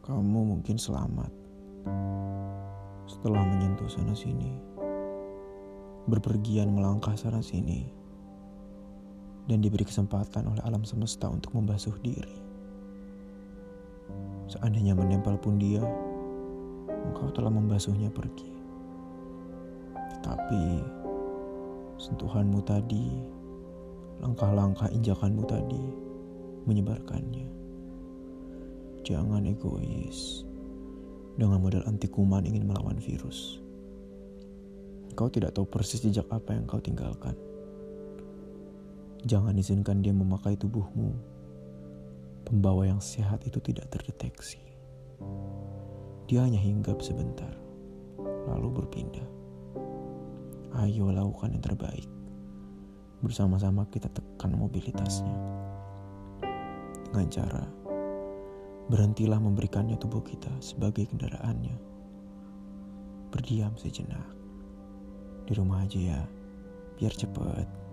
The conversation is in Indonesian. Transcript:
Kamu mungkin selamat setelah menyentuh sana sini, berpergian melangkah sana sini, dan diberi kesempatan oleh alam semesta untuk membasuh diri. Seandainya menempel pun dia, engkau telah membasuhnya pergi. Tetapi sentuhanmu tadi, langkah-langkah injakanmu tadi menyebarkannya. Jangan egois. Dengan modal anti kuman ingin melawan virus. Kau tidak tahu persis jejak apa yang kau tinggalkan. Jangan izinkan dia memakai tubuhmu. Pembawa yang sehat itu tidak terdeteksi. Dia hanya hinggap sebentar, lalu berpindah. Ayo lakukan yang terbaik. Bersama-sama kita tekan mobilitasnya. Dengan cara berhentilah memberikannya tubuh kita sebagai kendaraannya. Berdiam sejenak. Di rumah aja ya, biar cepet.